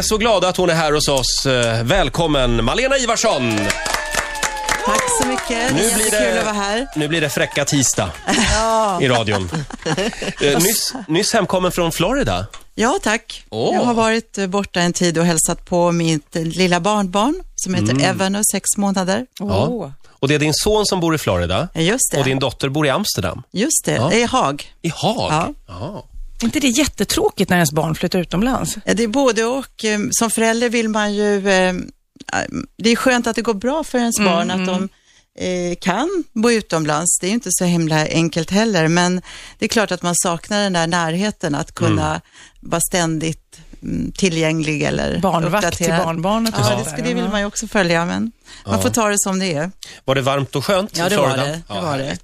är så glada att hon är här hos oss. Eh, Välkommen Malena Ivarsson! Tack så mycket. Nu det blir det- att vara här. Nu blir det fräcka tisdag i radion. Eh, Nyss, nyss hemkommen från Florida. Ja, tack. Åh. Jag har varit eh, borta en tid och hälsat på mitt lilla barnbarn som heter Mm. Evan och sex månader. Ja. Och det är din son som bor i Florida Ja, Just det. och din dotter bor i Amsterdam. Just det, Ja. är Haag. I Haag? Ja. Är inte det jättetråkigt när ens barn flyttar utomlands? Ja, Det är både och. Eh, Som förälder vill man ju... eh, Det är skönt att det går bra för ens Mm, barn, att de eh, kan bo utomlands. Det är ju inte så himla enkelt heller, men det är klart att man saknar den där närheten, att kunna Mm. vara ständigt mm, tillgänglig eller Barnvakt till uppdaterad. barnbarnet och Ja, det, det vill man ju också följa, men man får ta det som det är. Var det varmt och skönt Ja, i det var det. Det var det.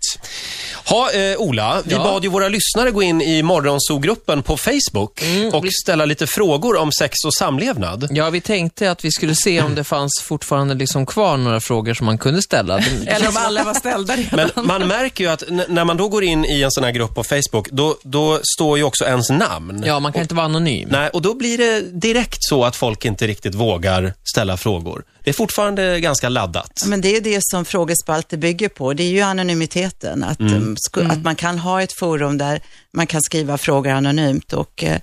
Ha, eh, Ola, vi Ja. bad ju våra lyssnare gå in i Morgonzoo-gruppen på Facebook Mm, och ställa lite frågor om sex och samlevnad. Ja, vi tänkte att vi skulle se om det fanns fortfarande liksom kvar några frågor som man kunde ställa. Eller om alla var ställda redan. Men man märker ju att när man då går in i en sån här grupp på Facebook, då, då står ju också ens namn. Ja, man kan inte vara anonym. Nej, och då blir det direkt så att folk inte riktigt vågar ställa frågor. Det är fortfarande ganska laddat. Men det är det som frågespalter bygger på. Det är ju anonymiteten. Att, um, sku, att man kan ha ett forum där man kan skriva frågor anonymt. Och, eh,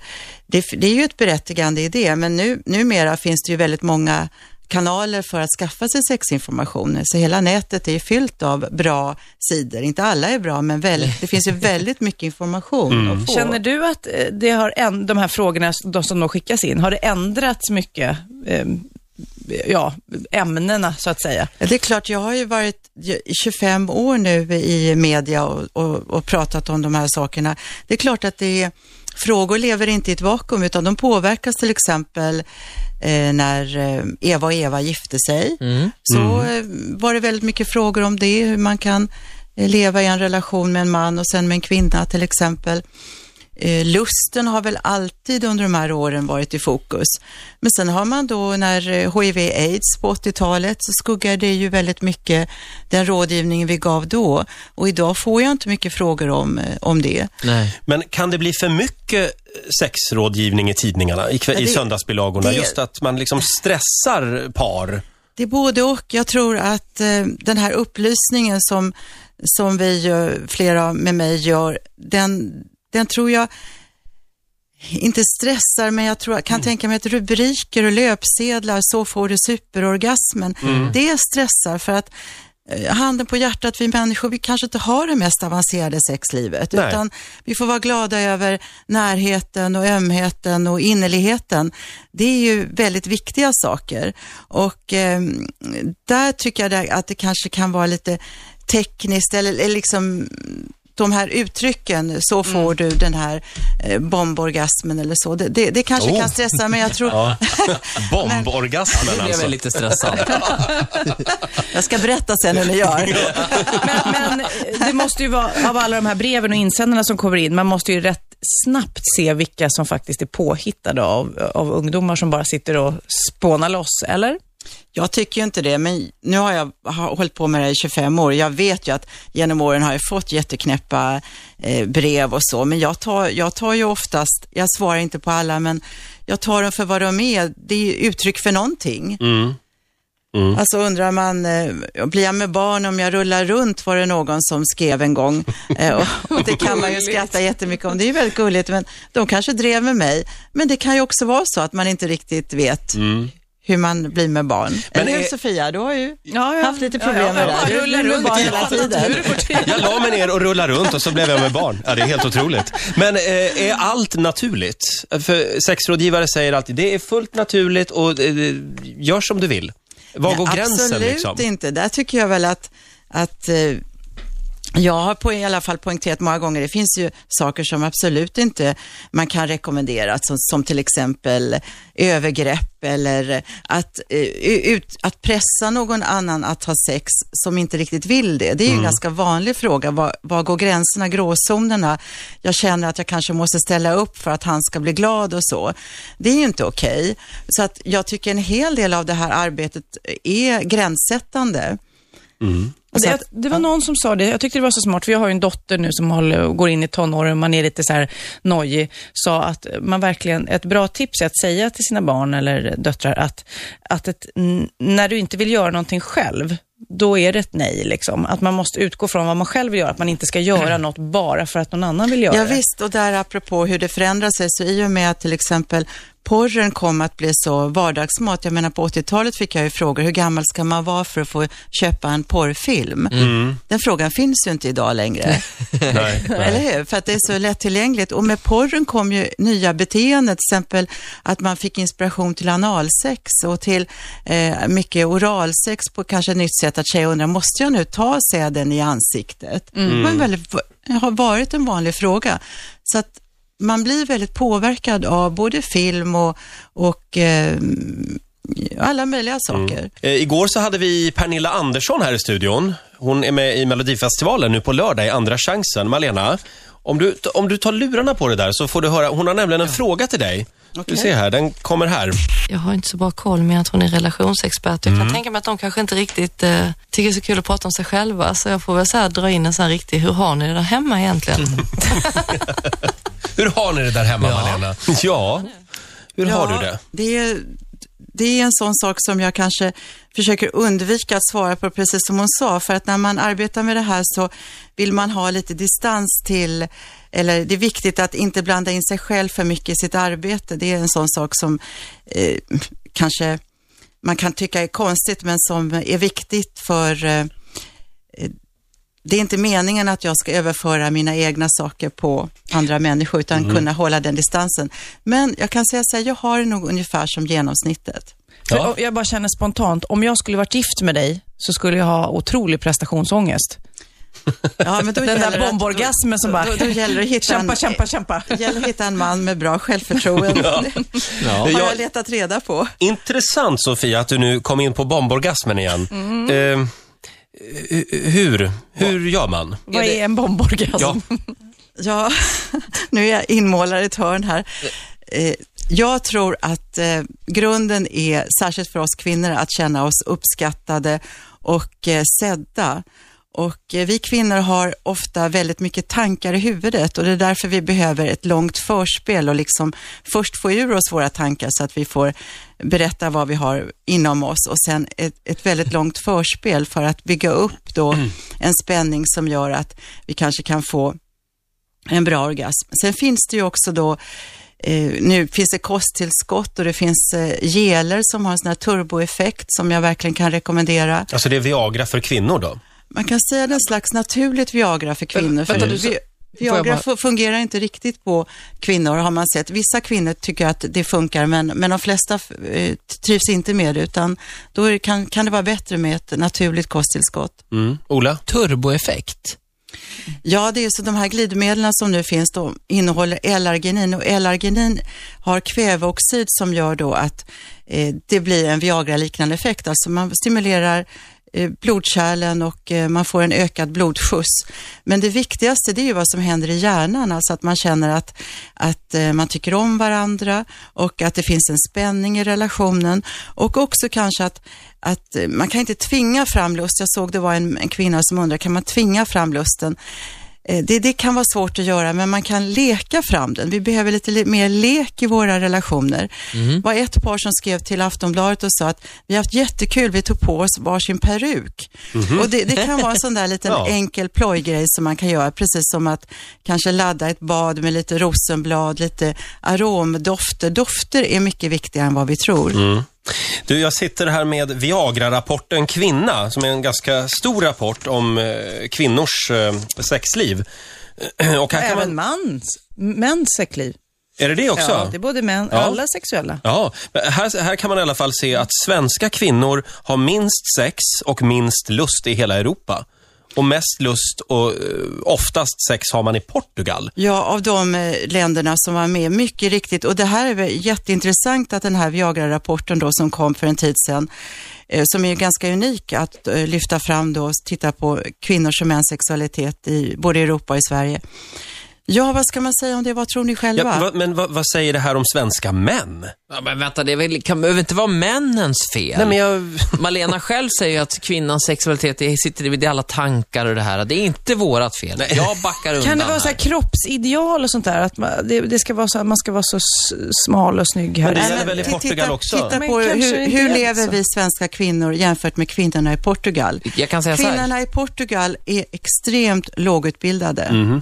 det, det är ju ett berättigande i det, men nu, numera finns det ju väldigt många kanaler för att skaffa sig sexinformation. Så hela nätet är fyllt av bra sidor. Inte alla är bra, men väldigt, det finns ju väldigt mycket information att få. Känner du att eh, det har änd- de här frågorna de som då skickas in, har det ändrats mycket? Eh, ja, ämnena så att säga. Ja, det är klart, jag har ju varit i 25 år nu i media och, och, och pratat om de här sakerna. Det är klart att det är, frågor lever inte i ett vakuum utan de påverkas till exempel eh, när eh, Eva och Eva gifte sig. Så eh, var det väldigt mycket frågor om det, hur man kan eh, leva i en relation med en man och sen med en kvinna till exempel. Eh, lusten har väl alltid under de här åren varit i fokus. Men sen har man då när eh, HIV-AIDS på 80-talet så skuggar det ju väldigt mycket den rådgivning vi gav då. Och idag får jag inte mycket frågor om, eh, om det. Nej. Men kan det bli för mycket sexrådgivning i tidningarna, i, i det- söndagsbilagorna? det- Just att man liksom stressar par. Det är både och. Jag tror att eh, den här upplysningen som, som vi, flera med mig gör, den, den tror jag inte stressar, men jag tror, kan tänka mig att rubriker och löpsedlar, så får du superorgasmen, det stressar för att eh, handen på hjärtat, vi människor, vi kanske inte har det mest avancerade sexlivet, Nej. utan vi får vara glada över närheten och ömheten och innerligheten. Det är ju väldigt viktiga saker och eh, där tycker jag att det kanske kan vara lite tekniskt eller, eller liksom de här uttrycken, så får du den här eh, bomborgasmen eller så. Det, det, det kanske Oh. kan stressa, men jag tror, Ja. Bomborgasmen blev alltså. jag lite stressad. jag ska berätta sen hur ni gör. Men, men det måste ju vara, av alla de här breven och insändarna som kommer in, man måste ju rätt snabbt se vilka som faktiskt är påhittade av, av ungdomar som bara sitter och spånar loss, eller? Jag tycker inte det, men nu har jag har hållit på med det i 25 år. Jag vet ju att genom åren har jag fått jätteknäppa eh, brev och så, men jag tar, jag tar ju oftast, jag svarar inte på alla, men jag tar dem för vad de är. Det är ju uttryck för någonting. Mm. Mm. Alltså undrar man, eh, blir jag med barn om jag rullar runt, var det någon som skrev en gång. Eh, och, och det kan man ju skratta jättemycket om, det är ju väldigt gulligt, men de kanske drev med mig. Men det kan ju också vara så att man inte riktigt vet hur man blir med barn. Men Eller hur är- Sofia, du har ju Ja, ja. haft lite problem Ja, med ja, det. ja, Du rullar runt barn i hela tiden. Jag la mig ner och rullade runt och så blev jag med barn. Ja, det är helt otroligt. Men eh, är allt naturligt? För sexrådgivare säger alltid, det är fullt naturligt och eh, gör som du vill. Var går gränsen Absolut liksom? inte. Där tycker jag väl att, att eh, jag har på, i alla fall poängterat många gånger, det finns ju saker som absolut inte man kan rekommendera, som, som till exempel övergrepp eller att, eh, ut, att pressa någon annan att ha sex som inte riktigt vill det. Det är ju en ganska vanlig fråga. Var, var går gränserna, gråzonerna? Jag känner att jag kanske måste ställa upp för att han ska bli glad och så. Det är ju inte okej. Så att jag tycker en hel del av det här arbetet är gränssättande. Så Det, att- det var någon som sa det, jag tyckte det var så smart, för jag har ju en dotter nu som håller, går in i tonåren och man är lite så här nojig, sa att man verkligen, ett bra tips är att säga till sina barn eller döttrar att, att ett, när du inte vill göra någonting själv, då är det ett nej. Liksom. Att man måste utgå från vad man själv vill göra, att man inte ska göra något bara för att någon annan vill göra Ja, det. visst, och där apropå hur det förändrar sig, så i och med att till exempel porren kom att bli så vardagsmat. Jag menar på 80-talet fick jag ju frågor, hur gammal ska man vara för att få köpa en porrfilm? Den frågan finns ju inte idag längre. Nej, Eller hur? För att det är så lättillgängligt. Och med porren kom ju nya beteenden, till exempel att man fick inspiration till analsex och till eh, mycket oralsex på kanske ett nytt sätt. Att tjejer undrar, måste jag nu ta säden i ansiktet? Det var en väldigt, har varit en vanlig fråga. Så att man blir väldigt påverkad av både film och, och eh, alla möjliga saker. Eh, igår så hade vi Pernilla Andersson här i studion. Hon är med i Melodifestivalen nu på lördag i Andra chansen. Malena, om du, om du tar lurarna på det där så får du höra. Hon har nämligen en fråga till dig. Du Okej. ser här, den kommer här. Jag har inte så bra koll, men jag tror hon är relationsexpert. Jag kan tänka mig att de kanske inte riktigt eh, tycker det är så kul att prata om sig själva, så jag får väl så här dra in en sån här riktig, hur har ni det där hemma egentligen? Hur har ni det där hemma, Malena? Ja, hur har Ja, du det? Det är, det är en sån sak som jag kanske försöker undvika att svara på, precis som hon sa. För att när man arbetar med det här så vill man ha lite distans till, eller det är viktigt att inte blanda in sig själv för mycket i sitt arbete. Det är en sån sak som eh, kanske man kan tycka är konstigt, men som är viktigt för eh, det är inte meningen att jag ska överföra mina egna saker på andra människor, utan kunna hålla den distansen. Men jag kan säga så här, jag har det nog ungefär som genomsnittet. För Ja. Jag bara känner spontant, om jag skulle varit gift med dig så skulle jag ha otrolig prestationsångest. Ja, men då Den där bomborgasmen som bara... då, då gäller det att hitta kämpa, en, kämpa, kämpa. Gäller att hitta en man med bra självförtroende. Det har Jag- letat reda på. Intressant Sofia att du nu kom in på bomborgasmen igen. Eh, hu- hur? Hur gör man? Vad är en bomborgasm? Ja. Ja, nu är jag inmålare i ett hörn här. Eh, Jag tror att eh, grunden är, särskilt för oss kvinnor, att känna oss uppskattade och eh, sedda. Och eh, vi kvinnor har ofta väldigt mycket tankar i huvudet och det är därför vi behöver ett långt förspel och liksom först få ur oss våra tankar så att vi får berätta vad vi har inom oss och sen ett, ett väldigt långt förspel för att bygga upp då en spänning som gör att vi kanske kan få en bra orgasm. Sen finns det ju också då, eh, nu finns det kosttillskott och det finns eh, geler som har en sån här turboeffekt som jag verkligen kan rekommendera. Alltså det är Viagra för kvinnor då? Man kan säga det är en slags naturligt Viagra för kvinnor. För vänta, vi, Viagra bara- fungerar inte riktigt på kvinnor har man sett. Vissa kvinnor tycker att det funkar men, men de flesta eh, trivs inte med det utan då är det, kan, kan det vara bättre med ett naturligt kosttillskott. Mm. Ola? Turboeffekt. Ja, det är så de här glidmedlen som nu finns, de innehåller L-arginin och L-arginin har kväveoxid som gör då att eh, det blir en Viagra-liknande effekt. Alltså man stimulerar eh, Eh, blodkärlen och eh, man får en ökad blodskjuts. Men det viktigaste det är ju vad som händer i hjärnan, alltså att man känner att, att eh, man tycker om varandra och att det finns en spänning i relationen och också kanske att, att man kan inte tvinga fram lust. Jag såg det var en, en kvinna som undrade, kan man tvinga fram lusten? Eh, Det, det kan vara svårt att göra, men man kan leka fram den. Vi behöver lite le- mer lek i våra relationer. Det var ett par som skrev till Aftonbladet och sa att vi har haft jättekul, vi tog på oss varsin peruk. Och det, det kan vara en sån där liten Ja. enkel plojgrej som man kan göra, precis som att kanske ladda ett bad med lite rosenblad, lite aromdofter. Dofter är mycket viktigare än vad vi tror. Du, jag sitter här med Viagra-rapporten Kvinna, som är en ganska stor rapport om eh, kvinnors eh, sexliv. Och här kan Även man... mans, mäns sexliv. Är det det också? Ja, det är både män, Ja. alla sexuella. Ja, här, här kan man i alla fall se att svenska kvinnor har minst sex och minst lust i hela Europa. Och mest lust och eh, oftast sex har man i Portugal. Ja, av de eh, länderna som var med, mycket riktigt. Och det här är jätteintressant att den här Viagra-rapporten då som kom för en tid sedan, eh, som är ganska unik att lyfta fram då och titta på kvinnors och mäns sexualitet i både Europa och i Sverige. Ja, vad ska man säga om det? Vad tror ni själva? Ja, men vad, vad säger det här om svenska män? Ja, men vänta, det väl, kan, behöver inte vara männens fel. Nej, men jag... Malena själv säger ju att kvinnans sexualitet det sitter vid alla tankar och det här. Det är inte vårat fel. Jag backar undan Kan det vara så här kroppsideal och sånt där? Att man, det, det ska vara så här, man ska vara så smal och snygg här. Men det Nej, gäller väl i Portugal titta, också? Titta på hur, hur lever vi svenska kvinnor jämfört med kvinnorna i Portugal. Jag kan säga så här. Kvinnorna i Portugal är extremt lågutbildade. Mhm.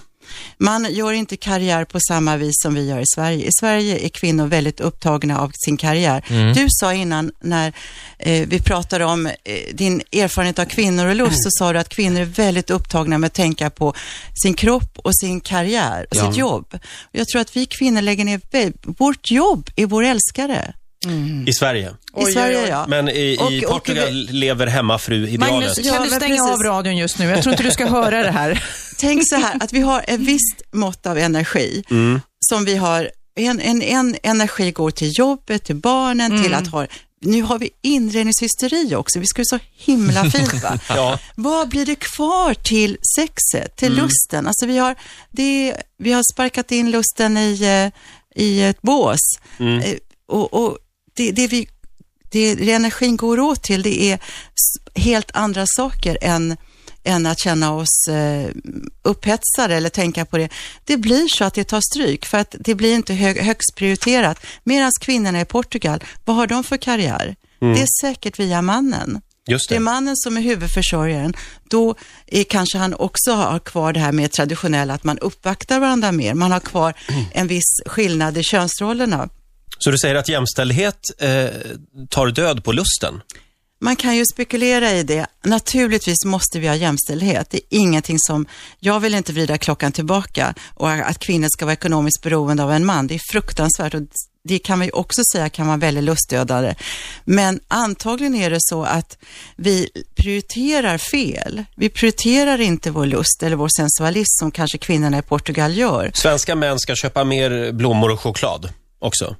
Man gör inte karriär på samma vis som vi gör i Sverige. I Sverige är kvinnor väldigt upptagna av sin karriär. Mm. Du sa innan när eh, vi pratade om eh, din erfarenhet av kvinnor och lust, så sa du att kvinnor är väldigt upptagna med att tänka på sin kropp och sin karriär och Ja. sitt jobb. Jag tror att vi kvinnor lägger ner, vårt jobb är vår älskare. I Sverige. I Sverige, ja. Men i, i Och- och Portugal lever hemmafru-idealet. Magnus, kan Ja, du stänga precis. av radion just nu? Jag tror inte du ska höra det här. Tänk så här, att vi har ett visst mått av energi som vi har, en, en, en energi går till jobbet, till barnen, till att ha nu har vi inredningshysteri också. Vi ska ju så himla fint va? Ja. Vad blir det kvar till sexet, till lusten? Alltså vi har, det, vi har sparkat in lusten i, eh, i ett bås. Eh, Och, och det, det, vi, det, det energin går åt till, det är helt andra saker än, än att känna oss eh, upphetsade eller tänka på det. Det blir så att det tar stryk för att det blir inte hög, högst prioriterat. Medan kvinnorna i Portugal, vad har de för karriär? Det är säkert via mannen. Just Det är det. mannen som är huvudförsörjaren. Då är kanske han också har kvar det här med traditionella, att man uppvaktar varandra mer. Man har kvar en viss skillnad i könsrollerna. Så du säger att jämställdhet eh, tar död på lusten? Man kan ju spekulera i det. Naturligtvis måste vi ha jämställdhet. Det är ingenting som, jag vill inte vrida klockan tillbaka och att kvinnor ska vara ekonomiskt beroende av en man. Det är fruktansvärt och det kan vi också säga kan vara väldigt lustdödare. Men antagligen är det så att vi prioriterar fel. Vi prioriterar inte vår lust eller vår sensualism som kanske kvinnorna i Portugal gör. Svenska män ska köpa mer blommor och choklad också,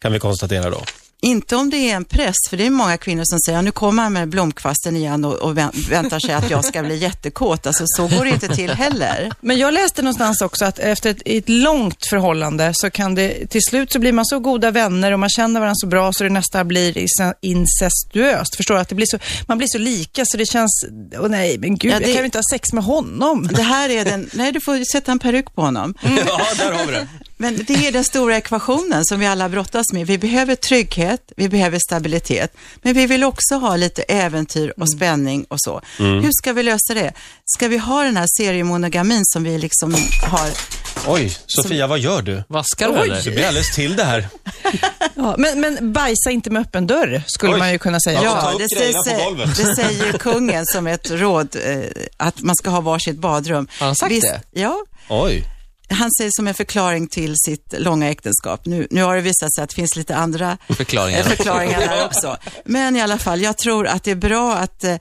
kan vi konstatera då. Inte om det är en press, för det är många kvinnor som säger, "Ja, nu kommer han med blomkvasten igen och, och vä- väntar sig att jag ska bli jättekåt. Alltså så går det inte till heller. Men jag läste någonstans också att efter ett, ett långt förhållande så kan det, till slut så blir man så goda vänner och man känner varandra så bra så det nästan blir ince- incestuöst. Förstår du? Att det blir så, man blir så lika så det känns, åh nej, men gud, Ja, det- jag kan ju inte ha sex med honom. Det här är den, nej du får ju sätta en peruk på honom. Ja, där har vi det. Men det är den stora ekvationen som vi alla brottas med. Vi behöver trygghet, vi behöver stabilitet, men vi vill också ha lite äventyr och spänning och så. Hur ska vi lösa det? Ska vi ha den här seriemonogamin som vi liksom har? Oj, Sofia, vad gör du? Vaskar du Oj. Det eller? blir alldeles till det här. Ja, men, men bajsa inte med öppen dörr, skulle Oj. man ju kunna säga. Ja, det, säger, det säger kungen som ett råd, eh, att man ska ha varsitt badrum. Har han sagt det? Ja, Oj. Han säger som en förklaring till sitt långa äktenskap. Nu, nu har det visat sig att det finns lite andra Förklaringar. förklaringar där också. Men i alla fall, jag tror att det är bra att eh,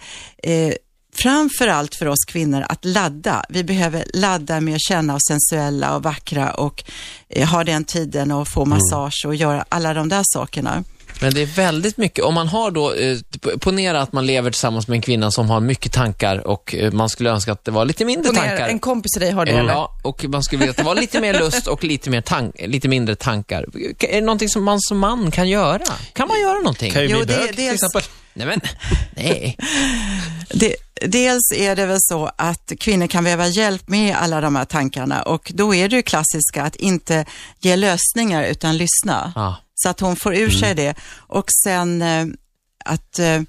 eh, framför allt för oss kvinnor att ladda. Vi behöver ladda med att känna oss sensuella och vackra och eh, ha den tiden och få massage och göra alla de där sakerna. Men det är väldigt mycket, om man har då, eh, ponera att man lever tillsammans med en kvinna som har mycket tankar och eh, man skulle önska att det var lite mindre Ponera, tankar. en kompis till dig har det, Eh, eller? Ja, och man skulle vilja att det var lite mer lust och lite, mer tank, lite mindre tankar. Är det någonting som man som man kan göra? Kan man göra någonting? Kan ju Jo, bli det- bög, till dels- exempel. Nej men, nej. Det, dels är det väl så att kvinnor kan behöva hjälp med alla de här tankarna och då är det ju klassiska att inte ge lösningar utan lyssna. Ja. Så att hon får ur sig det och sen eh, att eh, Jag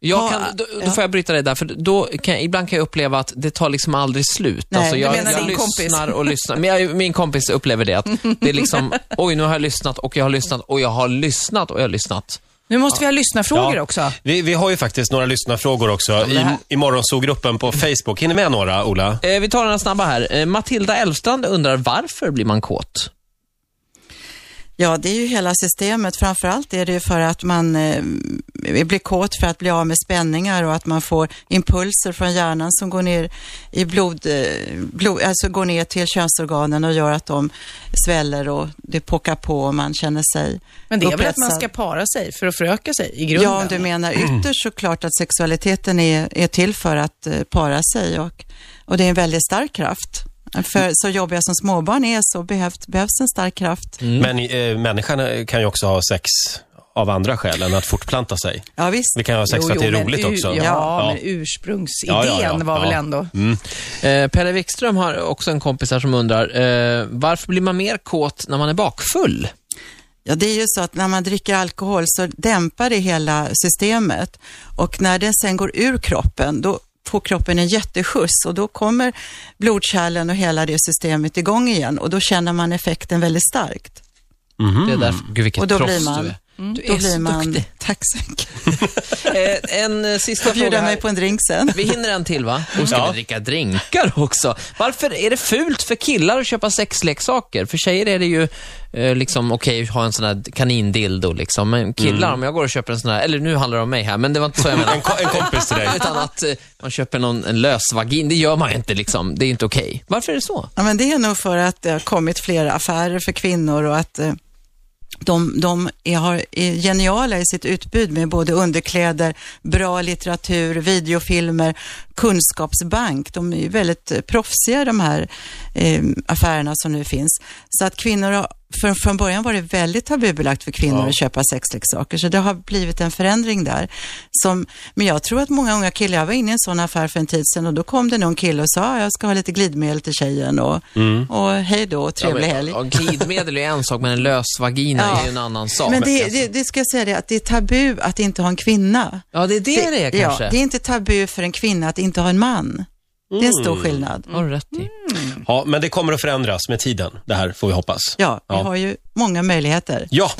Ja, kan, då, då ja. får jag bryta dig där, för då kan, ibland kan jag uppleva att det tar liksom aldrig slut. Nej, alltså jag, menar jag din kompis? lyssnar och lyssnar. Men jag, min kompis upplever det, att det är liksom, oj nu har jag lyssnat och jag har lyssnat och jag har lyssnat och jag har lyssnat. Nu måste vi ha lyssnarfrågor Ja. också. Vi, vi har ju faktiskt några lyssnarfrågor också det i, här- i morgonsågruppen på Facebook. Hinner med några, Ola? Eh, vi tar några snabba här. Eh, Matilda Elfstrand undrar, varför blir man kåt? Ja, det är ju hela systemet. Framförallt är det ju för att man eh, blir kåt för att bli av med spänningar och att man får impulser från hjärnan som går ner i blod, eh, blod alltså går ner till könsorganen och gör att de sväller och det pockar på och man känner sig Men det är väl att man ska para sig för att föröka sig i grunden? Ja, om du menar ytterst så klart att sexualiteten är, är till för att eh, para sig och, och det är en väldigt stark kraft. För så jobbiga som småbarn är så behövs, behövs en stark kraft. Men eh, människan eh, kan ju också ha sex av andra skäl än att fortplanta sig. Ja, visst. Vi kan ju ha sex för att det är roligt u- också. Ja, Ja. men ursprungsidén Ja, ja, ja. var väl ändå... Eh, Pelle Wikström har också en kompis här som undrar, eh, varför blir man mer kåt när man är bakfull? Ja, det är ju så att när man dricker alkohol så dämpar det hela systemet och när den sen går ur kroppen, då får kroppen en jätteskjuts och då kommer blodkärlen och hela det systemet igång igen och då känner man effekten väldigt starkt. Det är därför, gud vilket Och då proffs blir man- du är. Du Då är blir så man... duktig. Tack så mycket. Eh, en eh, sista Får bjuda fråga mig här. på en drink sen. Vi hinner en till va? Och ska Ja. vi dricka drinkar också? Varför är det fult för killar att köpa sexleksaker? För tjejer är det ju eh, liksom okej att ha en sån här kanindildo liksom. Men killar, om jag går och köper en sån här, eller nu handlar det om mig här, men det var inte så jag menade. En, ko- en kompis till dig. Utan att eh, man köper någon, en lös vagin, det gör man ju inte liksom. Det är inte okej. Varför är det så? Ja, men det är nog för att det har kommit fler affärer för kvinnor och att eh, de, de är, har, är geniala i sitt utbud med både underkläder, bra litteratur, videofilmer, kunskapsbank. De är ju väldigt eh, proffsiga de här eh, affärerna som nu finns. Så att kvinnor har, för, från början var det väldigt tabubelagt för kvinnor Ja. att köpa sexleksaker, så det har blivit en förändring där. Som, men jag tror att många unga killar, jag var inne i en sån affär för en tid sedan och då kom det någon kille och sa, "Ah, jag ska ha lite glidmedel till tjejen och, och hej då, trevlig helg. Ja, glidmedel är en sak, men en lös vagina Ja. är en annan sak. Men det, Alltså. det, det ska jag säga det, att det är tabu att inte ha en kvinna. Ja, det är det det är kanske. Ja, det är inte tabu för en kvinna att inte ha en man. Det är en stor skillnad. har du rätt i. Ja, men det kommer att förändras med tiden. Det här får vi hoppas. Ja, vi Ja. har ju många möjligheter. Ja!